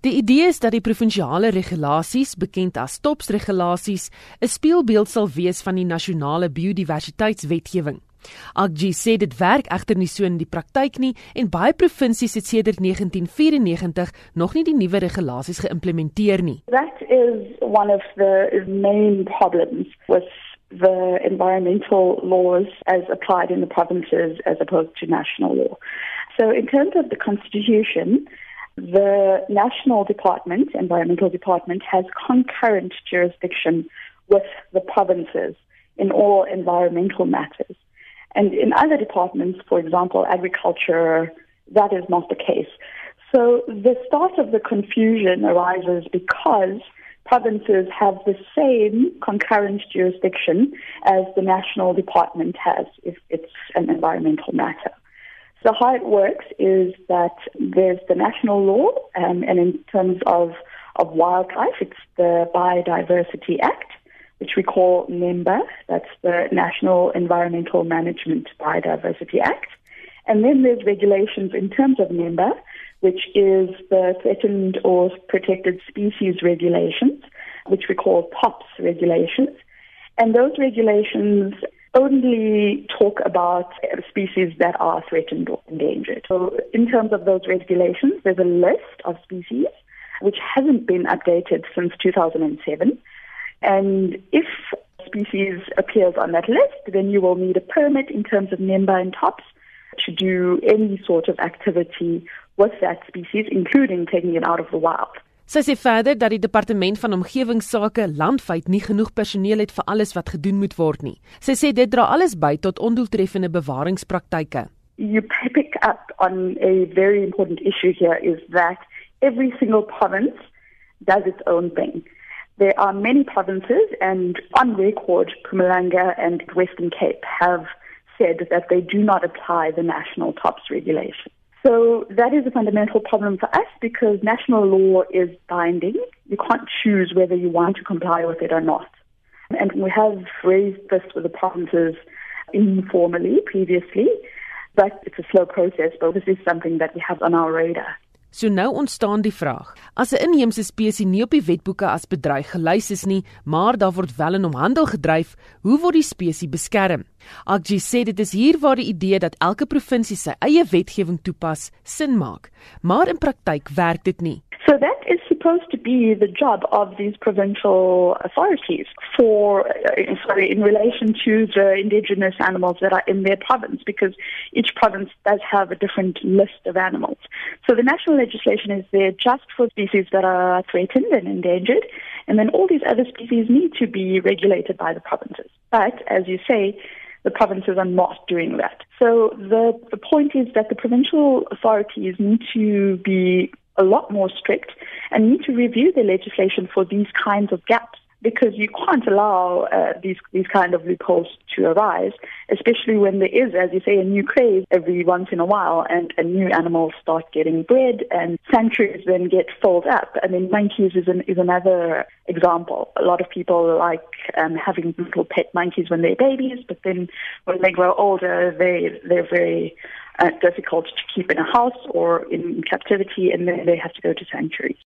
Die idee is dat die provinsiale regulasies, bekend as TOPS regulasies, 'n spieelbeeld sal wees van die nasionale biodiversiteitswetgewing. Agji sê dit werk egter nie so in die praktyk nie en baie provinsies het sedert 1994 nog nie die nuwe regulasies geïmplementeer nie. That is one of the main problems with the environmental laws as applied in the provinces as opposed to national law. So in terms of the constitution, the national department, environmental department has concurrent jurisdiction with the provinces in all environmental matters. And in other departments, for example, agriculture, that is not the case. So the start of the confusion arises because provinces have the same concurrent jurisdiction as the national department has if it's an environmental matter. So how it works is that there's the national law, um, and in terms of, of wildlife, it's the Biodiversity Act which we call NEMBA, that's the National Environmental Management Biodiversity Act. And then there's regulations in terms of NEMBA, which is the Threatened or Protected Species Regulations, which we call TOPS regulations. And those regulations only talk about species that are threatened or endangered. So in terms of those regulations, there's a list of species which hasn't been updated since 2007. And if a species appears on that list, then you will need a permit in terms of NEMBA and tops to do any sort of activity with that species, including taking it out of the wild. Sy sê verder dat die departement van omgewingsake landwyd nie genoeg personeel het vir alles wat gedoen moet word nie. Sy sê dit dra alles by tot ondoeltreffende bewaringspraktyke. You pick up on a very important issue here is that every single province does its own thing. There are many provinces, and on record, Pumalanga and Western Cape have said that they do not apply the national TOPS regulation. So that is a fundamental problem for us because national law is binding. You can't choose whether you want to comply with it or not. And we have raised this with the provinces informally previously, but it's a slow process, but this is something that we have on our radar. So nou ontstaan die vraag: as 'n inheemse spesies nie op die wetboeke as bedreig gelys is nie, maar daar word wel in hom handel gedryf, hoe word die spesies beskerm? Agji sê dit is hier waar die idee dat elke provinsie sy eie wetgewing toepas, sin maak, maar in praktyk werk dit nie. So that is supposed to be the job of these provincial authorities for, uh, sorry, in relation to the indigenous animals that are in their province, because each province does have a different list of animals. So the national legislation is there just for species that are threatened and endangered, and then all these other species need to be regulated by the provinces. But as you say, the provinces are not doing that. So the, the point is that the provincial authorities need to be a lot more strict and need to review the legislation for these kinds of gaps because you can't allow uh, these these kind of loopholes to arise, especially when there is, as you say, a new craze every once in a while, and, and new animals start getting bred, and sanctuaries then get filled up. I mean, monkeys is an, is another example. A lot of people like um, having little pet monkeys when they're babies, but then when they grow older, they they're very uh, difficult to keep in a house or in captivity, and then they have to go to sanctuaries.